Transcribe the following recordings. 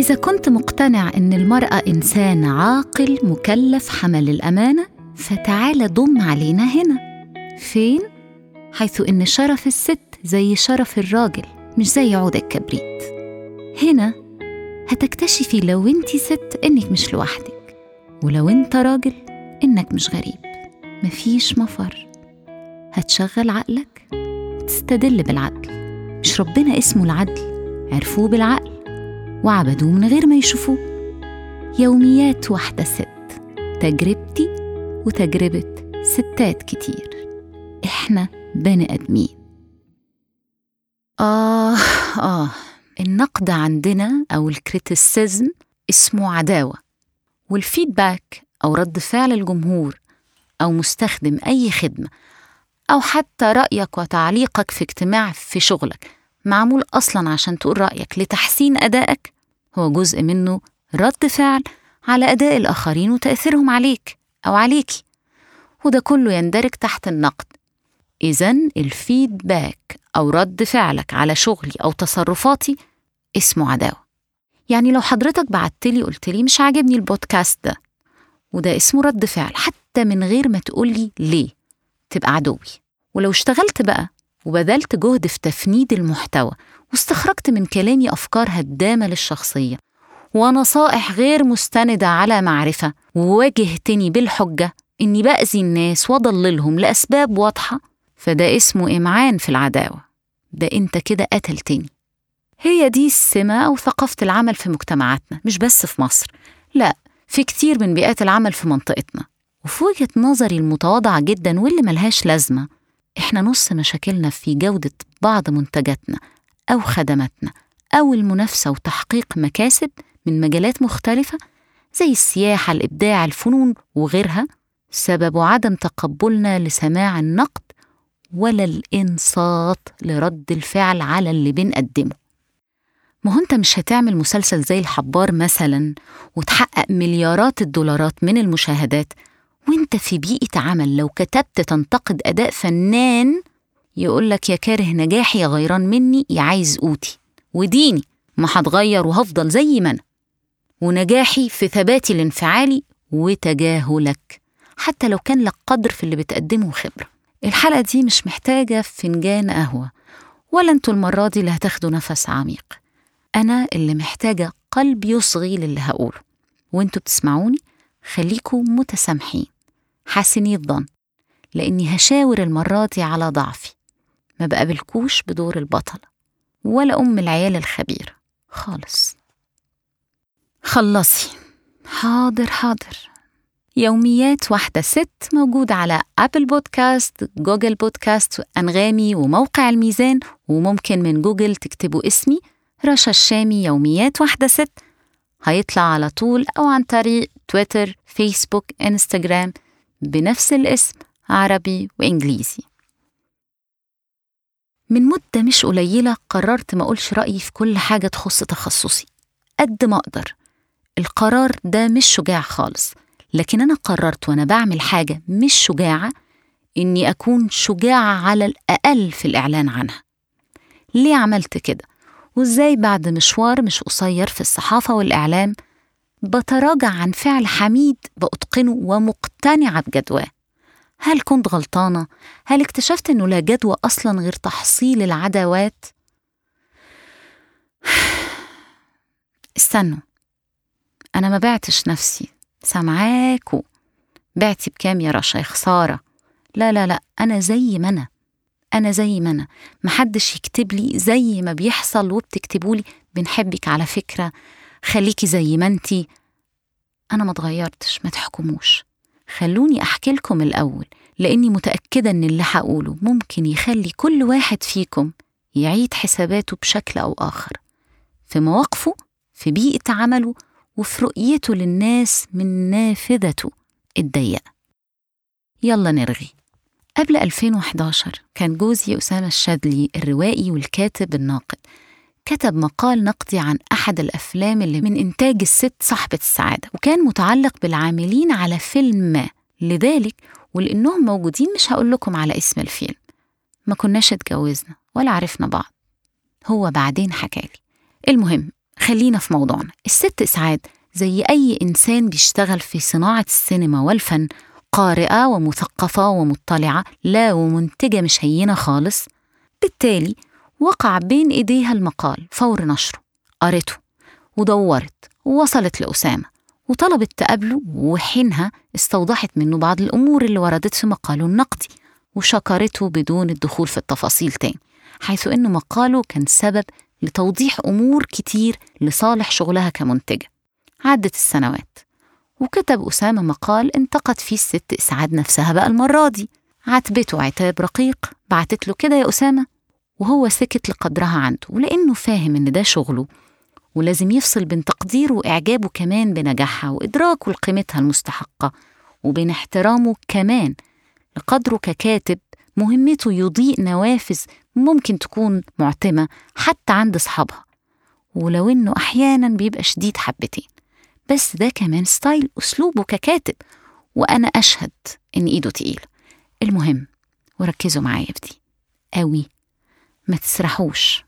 إذا كنت مقتنع إن المرأة إنسان عاقل مكلف حمل الأمانة فتعال ضم علينا هنا. فين؟ حيث إن شرف الست زي شرف الراجل مش زي عود الكبريت. هنا هتكتشفي لو أنت ست إنك مش لوحدك ولو أنت راجل إنك مش غريب. مفيش مفر. هتشغل عقلك وتستدل بالعدل. مش ربنا اسمه العدل عرفوه بالعقل. وعبدوه من غير ما يشوفوه. يوميات واحدة ست تجربتي وتجربة ستات كتير. إحنا بني آدمين. آه آه النقد عندنا أو ال criticism اسمه عداوة. وال feedback أو رد فعل الجمهور أو مستخدم أي خدمة أو حتى رأيك وتعليقك في اجتماع في شغلك معمول أصلا عشان تقول رأيك لتحسين أدائك. هو جزء منه رد فعل على أداء الآخرين وتأثيرهم عليك أو عليكي وده كله يندرج تحت النقد. إذا الفيدباك أو رد فعلك على شغلي أو تصرفاتي اسمه عداوة. يعني لو حضرتك بعتلي قلتلي مش عاجبني البودكاست ده وده اسمه رد فعل حتى من غير ما تقولي ليه تبقى عدوي. ولو اشتغلت بقى وبذلت جهد في تفنيد المحتوى واستخرجت من كلامي أفكار هدامة للشخصية ونصائح غير مستندة على معرفة. وواجهتني بالحجة إني بأذي الناس وأضللهم لأسباب واضحة فده اسمه إمعان في العداوة. ده أنت كده قتلتني هي دي السمة أو ثقافة العمل في مجتمعاتنا مش بس في مصر. لا في كتير من بيئات العمل في منطقتنا. وفي وجهة نظري المتواضعة جدا واللي ملهاش لازمة إحنا نص مشاكلنا في جودة بعض منتجاتنا. أو خدماتنا أو المنافسة وتحقيق مكاسب من مجالات مختلفة زي السياحة الإبداع الفنون وغيرها سبب عدم تقبلنا لسماع النقد ولا الإنصات لرد الفعل على اللي بنقدمه. ما هو أنت مش هتعمل مسلسل زي الحبار مثلا وتحقق مليارات الدولارات من المشاهدات وأنت في بيئة عمل لو كتبت تنتقد أداء فنان يقولك يا كاره نجاحي يا غيران مني يا عايز قوتي. وديني ما هتغير وهفضل زي ما أنا. ونجاحي في ثباتي الانفعالي وتجاهلك. حتى لو كان لك قدر في اللي بتقدمه خبرة الحلقة دي مش محتاجة فنجان قهوة. ولا أنتوا المرة دي اللي هتاخدوا نفس عميق. أنا اللي محتاجة قلب يصغي للي هقوله. وانتوا بتسمعوني خليكوا متسامحين. حاسني الظن لأني هشاور المرة دي على ضعفي. ما بقابلكوش بدور البطلة ولا أم العيال الخبيرة خالص. خلصي. حاضر حاضر. يوميات واحدة ست موجود على أبل بودكاست جوجل بودكاست أنغامي وموقع الميزان وممكن من جوجل تكتبوا اسمي رشا الشامي يوميات واحدة ست. هيطلع على طول أو عن طريق تويتر فيسبوك إنستغرام بنفس الاسم عربي وإنجليزي. من مدة مش قليلة قررت ما أقولش رأيي في كل حاجة تخص تخصصي. قد ما أقدر. القرار ده مش شجاع خالص. لكن أنا قررت وأنا بعمل حاجة مش شجاعة إني أكون شجاعة على الأقل في الإعلان عنها. ليه عملت كده؟ وإزاي بعد مشوار مش قصير في الصحافة والإعلام بتراجع عن فعل حميد بأتقنه ومقتنعة بجدواه؟ هل كنت غلطانة؟ هل اكتشفت إنه لا جدوى أصلا غير تحصيل العداوات؟ استنوا أنا ما بعتش نفسي. سامعاكوا بعتي بكام يا رشا خسارة لا لا لا أنا زي ما أنا. أنا زي ما أنا. محدش يكتب لي زي ما بيحصل وبتكتبولي. بنحبك على فكرة. خليكي زي ما أنتي. أنا ما اتغيرتش ما تحكموش. خلوني أحكي لكم الأول لأني متأكدة إن اللي هقوله ممكن يخلي كل واحد فيكم يعيد حساباته بشكل أو آخر في مواقفه في بيئة عمله وفي رؤيته للناس من نافذته الضيقة. يلا نرغي. قبل 2011 كان جوزي أسامة الشاذلي الروائي والكاتب الناقد. كتب مقال نقدي عن أحد الأفلام اللي من إنتاج الست صاحبة السعادة وكان متعلق بالعاملين على فيلم ما. لذلك ولأنهم موجودين مش هقول لكم على اسم الفيلم. ما كناش اتجوزنا ولا عرفنا بعض. هو بعدين حكالي. المهم خلينا في موضوعنا. الست إسعاد زي أي إنسان بيشتغل في صناعة السينما والفن قارئة ومثقفة ومطلعة لا ومنتجة مش هينة خالص بالتالي وقع بين إيديها المقال فور نشره. قرته ودورت ووصلت لأسامة وطلبت تقابله وحينها استوضحت منه بعض الأمور اللي وردت في مقاله النقدي وشكرته بدون الدخول في التفاصيل تاني حيث إن مقاله كان سبب لتوضيح أمور كتير لصالح شغلها كمنتجة. عدت السنوات وكتب أسامة مقال انتقد فيه الست إسعاد نفسها بقى المرة دي. عاتبته عتاب رقيق بعتت له كده يا أسامة وهو سكت لقدرها عنده ولأنه فاهم إن ده شغله ولازم يفصل بين تقديره وإعجابه كمان بنجاحها وإدراكه لقيمتها المستحقة وبين احترامه كمان لقدره ككاتب مهمته يضيء نوافذ ممكن تكون معتمة حتى عند أصحابها ولو إنه أحيانا بيبقى شديد حبتين. بس ده كمان ستايل أسلوبه ككاتب وأنا أشهد إن إيده تقيلة. المهم وركزوا معايا في دي قوي. ما تسرحوش.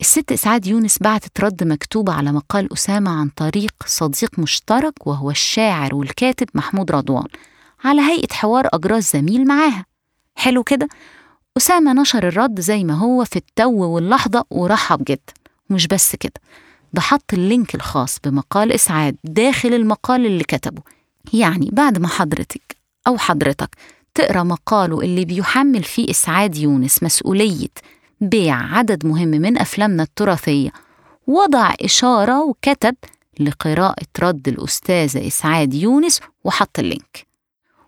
الست إسعاد يونس بعتت رد مكتوبة على مقال أسامة عن طريق صديق مشترك وهو الشاعر والكاتب محمود رضوان على هيئة حوار أجراه الزميل معاها. حلو كده؟ أسامة نشر الرد زي ما هو في التو واللحظة ورحب جدا ومش بس كده ده حط ال link الخاص بمقال إسعاد داخل المقال اللي كتبه. يعني بعد ما حضرتك أو حضرتك تقرأ مقاله اللي بيحمل فيه إسعاد يونس مسؤولية بيع عدد مهم من أفلامنا التراثية. وضع إشارة وكتب لقراءة رد الأستاذة إسعاد يونس وحط اللينك.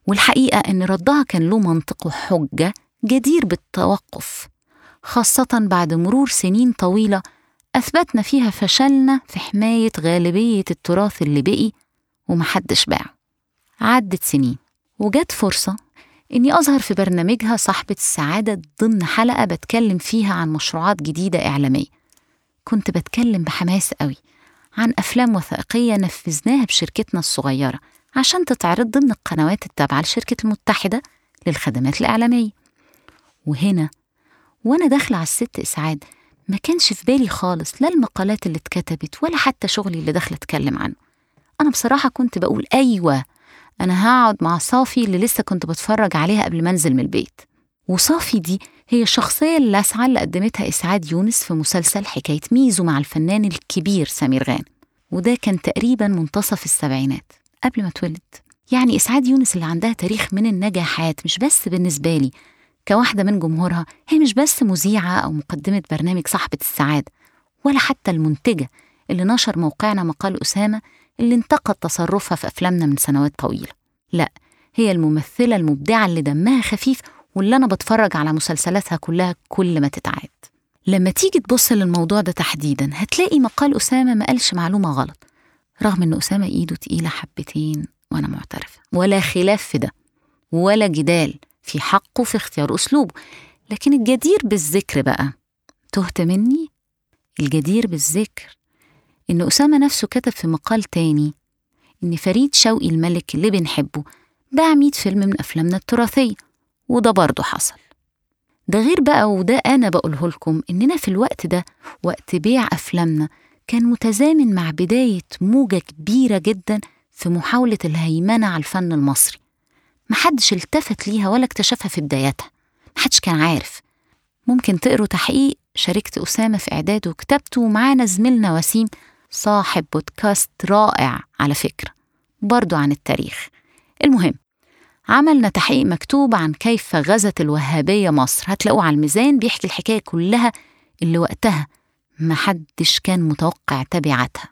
والحقيقة إن ردها كان له منطق وحجة جدير بالتوقف خاصة بعد مرور سنين طويلة أثبتنا فيها فشلنا في حماية غالبية التراث اللي بقي ومحدش باعه. عدت سنين وجت فرصة إني أظهر في برنامجها صاحبة السعادة ضمن حلقة بتكلم فيها عن مشروعات جديدة إعلامية. كنت بتكلم بحماس قوي عن أفلام وثائقية نفذناها بشركتنا الصغيرة عشان تتعرض ضمن القنوات التابعة لشركة المتحدة للخدمات الإعلامية. وهنا وأنا داخلة على الست إسعاد ما كانش في بالي خالص لا المقالات اللي اتكتبت ولا حتى شغلي اللي داخلة أتكلم عنه. أنا بصراحة كنت بقول أيوة. أنا هقعد مع صافي اللي لسه كنت بتفرج عليها قبل ما أنزل من البيت. وصافي دي هي الشخصية اللاسعة اللي قدمتها إسعاد يونس في مسلسل حكاية ميزو مع الفنان الكبير سمير غانم. وده كان تقريبا منتصف السبعينات قبل ما اتولد. يعني إسعاد يونس اللي عندها تاريخ من النجاحات مش بس بالنسبة لي كواحدة من جمهورها هي مش بس مذيعة أو مقدمة برنامج صاحبة السعادة ولا حتى المنتجة اللي نشر موقعنا مقال أسامة اللي انتقد تصرفها في أفلامنا من سنوات طويلة. لا هي الممثلة المبدعة اللي دمها خفيف واللي أنا بتفرج على مسلسلاتها كلها كل ما تتعاد. لما تيجي تبص للموضوع ده تحديدا هتلاقي مقال أسامة ما قالش معلومة غلط رغم إن أسامة إيده تقيلة حبتين وأنا معترفة. ولا خلاف في ده ولا جدال في حقه في اختيار أسلوبه. لكن الجدير بالذكر بقى تهت مني؟ الجدير بالذكر. إن أسامة نفسه كتب في مقال تاني إن فريد شوقي الملك اللي بنحبه باع 100 فيلم من أفلامنا التراثية وده برضه حصل. ده غير بقى وده أنا بقوله لكم إننا في الوقت ده وقت بيع أفلامنا كان متزامن مع بداية موجة كبيرة جدا في محاولة الهيمنة على الفن المصري. محدش التفت ليها ولا اكتشفها في بدايتها. محدش كان عارف. ممكن تقروا تحقيق شاركت أسامة في إعداده وكتابته ومعانا زميلنا وسيم صاحب بودكاست رائع على فكرة برضو عن التاريخ. المهم عملنا تحقيق مكتوب عن كيف غزت الوهابية مصر. هتلاقوه على الميزان بيحكي الحكاية كلها اللي وقتها محدش كان متوقع تبعاتها.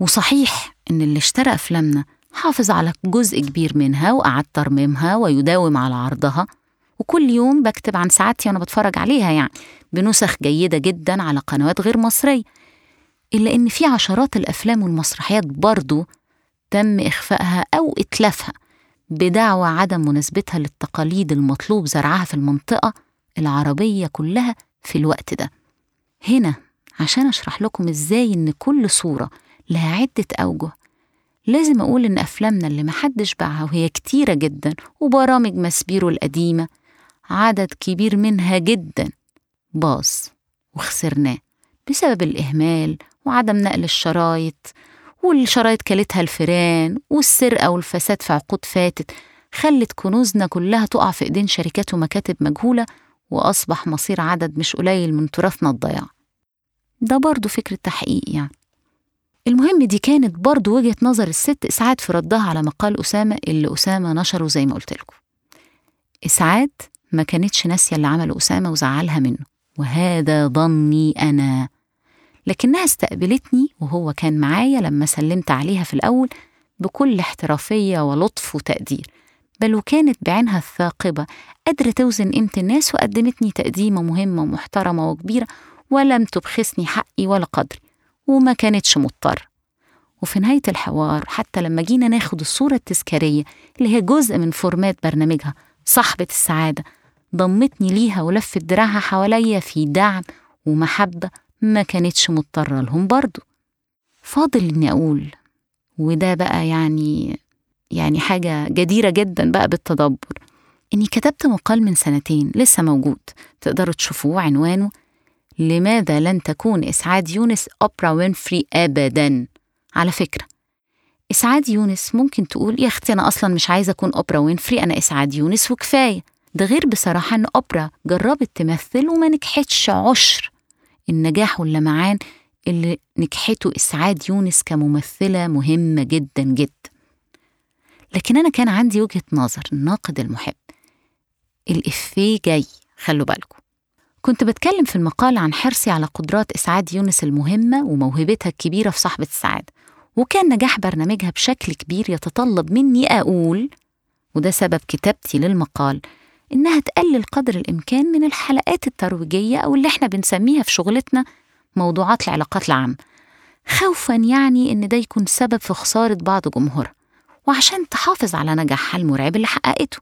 وصحيح إن اللي اشترى أفلامنا حافظ على جزء كبير منها وقعد ترميمها ويداوم على عرضها. وكل يوم بكتب عن سعادتي وأنا بتفرج عليها يعني بنسخ جيدة جدا على قنوات غير مصرية. إلا إن في عشرات الأفلام والمسرحيات برضو تم إخفائها أو إتلافها بدعوى عدم مناسبتها للتقاليد المطلوب زرعها في المنطقة العربية كلها في الوقت ده. هنا عشان أشرح لكم إزاي إن كل صورة لها عدة أوجه لازم أقول إن أفلامنا اللي محدش باعها وهي كتيرة جدا وبرامج مسبيرو القديمة عدد كبير منها جدا باظ وخسرناه بسبب الإهمال وعدم نقل الشرايط والشرايط كلتها الفيران والسرقة والفساد في عقود فاتت خلت كنوزنا كلها تقع في إيدين شركات ومكاتب مجهولة وأصبح مصير عدد مش قليل من تراثنا الضياع ده برضه فكرة تحقيق يعني. المهم دي كانت برضه وجهة نظر الست إسعاد في ردها على مقال أسامة اللي أسامة نشره زي ما قلت لكم. إسعاد ما كانتش ناسية اللي عمله أسامة وزعلها منه وهذا ظني أنا. لكنها استقبلتني وهو كان معايا لما سلمت عليها في الأول بكل احترافية ولطف وتقدير بل وكانت بعينها الثاقبة قادرة توزن قيمة الناس وقدمتني تقديمة مهمة ومحترمة وكبيرة ولم تبخسني حقي ولا قدري وما كانتش مضطرة. وفي نهاية الحوار حتى لما جينا ناخد الصورة التذكارية اللي هي جزء من format برنامجها صاحبة السعادة ضمتني ليها ولفت دراعها حواليا في دعم ومحبة ما كانتش مضطرة لهم برضو. فاضل إني أقول وده بقى يعني يعني حاجة جديرة جدا بقى بالتدبر إني كتبت مقال من سنتين لسه موجود. تقدروا تشوفوه عنوانه لماذا لن تكون إسعاد يونس أوبرا وينفري أبدا؟ على فكرة إسعاد يونس ممكن تقول يا أختي أنا أصلا مش عايزة أكون أوبرا وينفري أنا إسعاد يونس وكفاية. ده غير بصراحة إن أوبرا جربت تمثل وما نجحتش عشر. النجاح واللمعان اللي نجحته إسعاد يونس كممثلة مهمة جدا جدا. لكن أنا كان عندي وجهة نظر الناقد المحب. الإفيه جاي خلوا بالكم. كنت بتكلم في المقال عن حرصي على قدرات إسعاد يونس المهمة وموهبتها الكبيرة في صاحبة السعادة. وكان نجاح برنامجها بشكل كبير يتطلب مني أقول وده سبب كتابتي للمقال إنها تقلل قدر الإمكان من الحلقات الترويجية أو اللي إحنا بنسميها في شغلتنا موضوعات العلاقات العامة خوفا يعني إن ده يكون سبب في خسارة بعض جمهورها وعشان تحافظ على نجاحها المرعب اللي حققته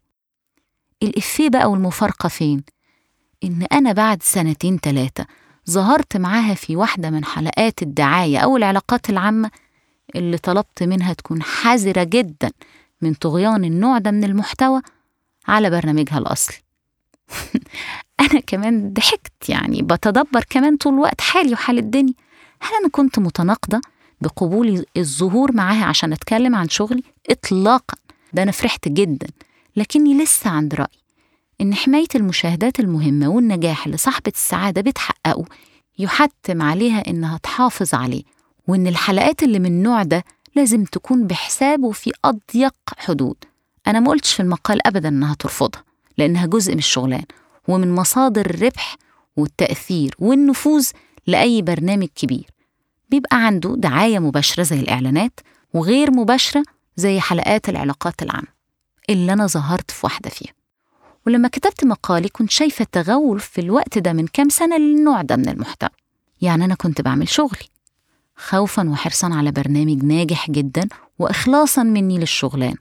الإفيه بقى والمفارقة فين؟ إن أنا بعد سنتين تلاتة ظهرت معاها في واحدة من حلقات الدعاية أو العلاقات العامة اللي طلبت منها تكون حذرة جدا من طغيان النوع ده من المحتوى على برنامجها الأصلي أنا كمان ضحكت يعني بتدبر كمان طول الوقت حالي وحال الدنيا. هل أنا كنت متناقضة بقبولي الظهور معاها عشان أتكلم عن شغلي؟ إطلاقا. ده أنا فرحت جدا. لكني لسه عند رأي. إن حماية المشاهدات المهمة والنجاح اللي صاحبة السعادة بتحققه يحتم عليها إنها تحافظ عليه وإن الحلقات اللي من النوع ده لازم تكون بحسابه في أضيق حدود. أنا ما قلتش في المقال أبدا إنها ترفضها لأنها جزء من الشغلان ومن مصادر الربح والتأثير والنفوذ لأي برنامج كبير. بيبقى عنده دعاية مباشرة زي الإعلانات وغير مباشرة زي حلقات العلاقات العامة اللي أنا ظهرت في واحدة فيها. ولما كتبت مقالي كنت شايفة تغول في الوقت ده من كام سنة للنوع ده من المحتوى. يعني أنا كنت بعمل شغلي خوفا وحرصا على برنامج ناجح جدا وإخلاصا مني للشغلان.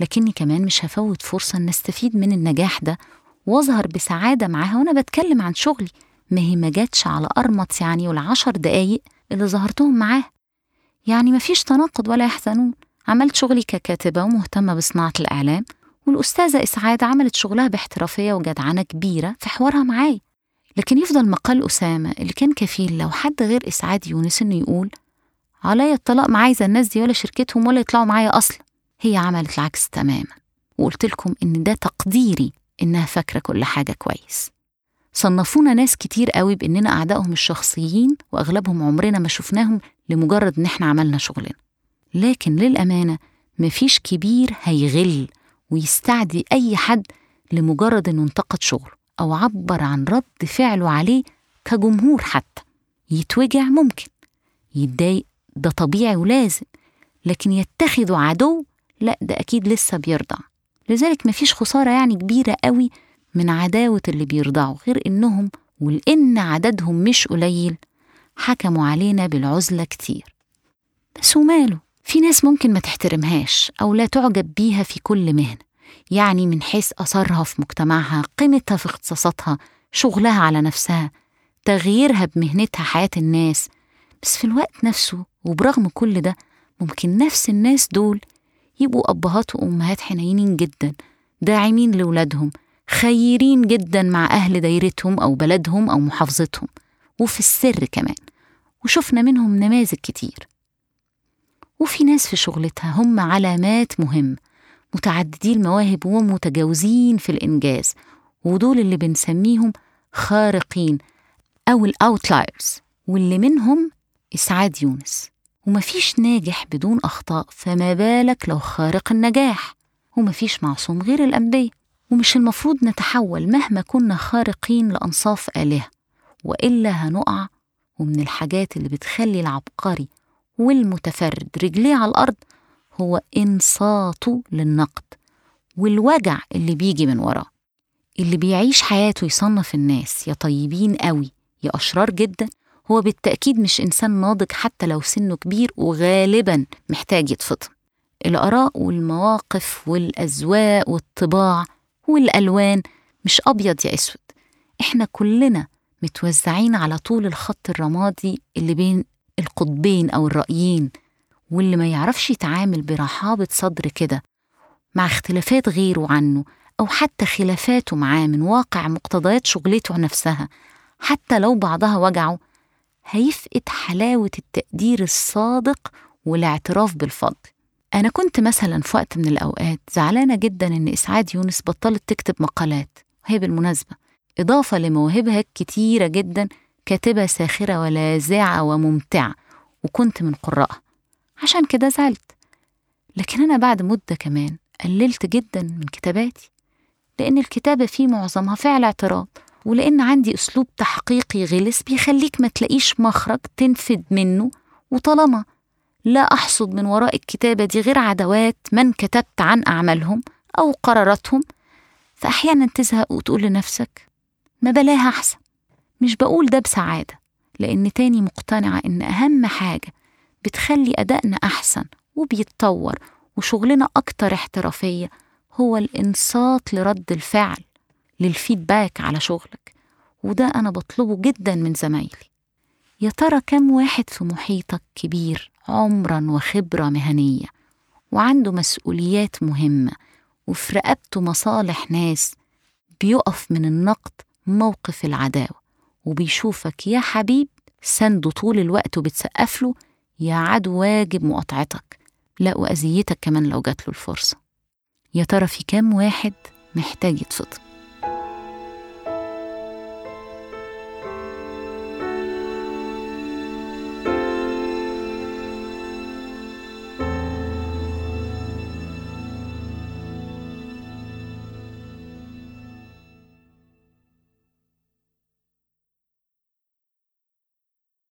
لكني كمان مش هفوت فرصة إن أستفيد من النجاح ده وأظهر بسعادة معاها وأنا بتكلم عن شغلي. ما هي ما جاتش على أرمط يعني والعشر دقايق اللي ظهرتهم معاه. يعني مفيش تناقض ولا يحزنون. عملت شغلي ككاتبة ومهتمة بصناعة الإعلام والأستاذة إسعاد عملت شغلها باحترافية وجدعنة كبيرة في حوارها معاي لكن يفضل مقال أسامة اللي كان كفيل لو حد غير إسعاد يونس إنه يقول عليا الطلاق ما عايزة الناس دي ولا شركتهم ولا يطلعوا معايا أصلا. هي عملت العكس تماما وقلت لكم إن ده تقديري إنها فاكرة كل حاجة كويس. صنفونا ناس كتير قوي بإننا أعدائهم الشخصيين وأغلبهم عمرنا ما شفناهم لمجرد إن إحنا عملنا شغلنا. لكن للأمانة مفيش كبير هيغل ويستعدي أي حد لمجرد إنه انتقد شغله أو عبر عن رد فعله عليه كجمهور حتى. يتوجع ممكن يتضايق ده طبيعي ولازم لكن يتخذه عدو لا ده أكيد لسه بيرضع. لذلك مفيش خسارة يعني كبيرة قوي من عداوة اللي بيرضعوا غير إنهم ولإن عددهم مش قليل حكموا علينا بالعزلة كتير. بس وماله؟ في ناس ممكن ما تحترمهاش أو لا تعجب بيها في كل مهنة يعني من حيث أثرها في مجتمعها قيمتها في اختصاصاتها شغلها على نفسها تغييرها بمهنتها حياة الناس. بس في الوقت نفسه وبرغم كل ده ممكن نفس الناس دول يبقوا أبهات وأمهات حنينين جدا. داعمين لولادهم. خيرين جدا مع أهل دايرتهم أو بلدهم أو محافظتهم. وفي السر كمان. وشفنا منهم نماذج كتير. وفي ناس في شغلتها. هم علامات مهمة متعددي المواهب ومتجاوزين في الإنجاز. ودول اللي بنسميهم خارقين أو الأوتلايرز. واللي منهم إسعاد يونس. ومفيش ناجح بدون أخطاء فما بالك لو خارق النجاح. ومفيش معصوم غير الأنبياء. ومش المفروض نتحول مهما كنا خارقين لأنصاف آلهة. وإلا هنقع. ومن الحاجات اللي بتخلي العبقري والمتفرد رجليه على الأرض هو إنصاته للنقد. والوجع اللي بيجي من وراه. اللي بيعيش حياته يصنف الناس يا طيبين قوي يا أشرار جدا هو بالتأكيد مش إنسان ناضج حتى لو سنه كبير وغالبا محتاج يتفطم الآراء والمواقف والأذواق والطباع والألوان مش أبيض يا أسود. إحنا كلنا متوزعين على طول الخط الرمادي اللي بين القطبين أو الرأيين واللي ما يعرفش يتعامل برحابة صدر كده مع اختلافات غيره عنه أو حتى خلافاته معاه من واقع مقتضيات شغلته نفسها حتى لو بعضها وجعه هيفقد حلاوة التقدير الصادق والاعتراف بالفضل. أنا كنت مثلا في وقت من الأوقات زعلانة جدا إن إسعاد يونس بطلت تكتب مقالات. وهي بالمناسبة. إضافة لمواهبها الكتيرة جدا كاتبة ساخرة ولاذعة وممتعة وكنت من قرائها عشان كده زعلت. لكن أنا بعد مدة كمان قللت جدا من كتاباتي لأن الكتابة فيه معظمها فعل اعتراض. ولأن عندي أسلوب تحقيقي غلس بيخليك ما تلاقيش مخرج تنفد منه. وطالما لا أحصد من وراء الكتابة دي غير عدوات من كتبت عن أعمالهم أو قراراتهم فأحيانا تزهق وتقول لنفسك ما بلاها أحسن. مش بقول ده بسعادة لأن تاني مقتنعة إن أهم حاجة بتخلي أدائنا أحسن وبيتطور وشغلنا أكتر احترافية هو الإنصات لرد الفعل. للفيدباك على شغلك وده أنا بطلبه جدا من زمايلي. يا ترى كم واحد في محيطك كبير عمرا وخبرة مهنية وعنده مسؤوليات مهمة وفي رقبته مصالح ناس بيقف من النقد موقف العداوة وبيشوفك يا حبيب سنده طول الوقت وبتسقف له يا عدو واجب مقاطعتك لا وأذيتك كمان لو جات له الفرصة. يا ترى في كام واحد محتاج يتفطم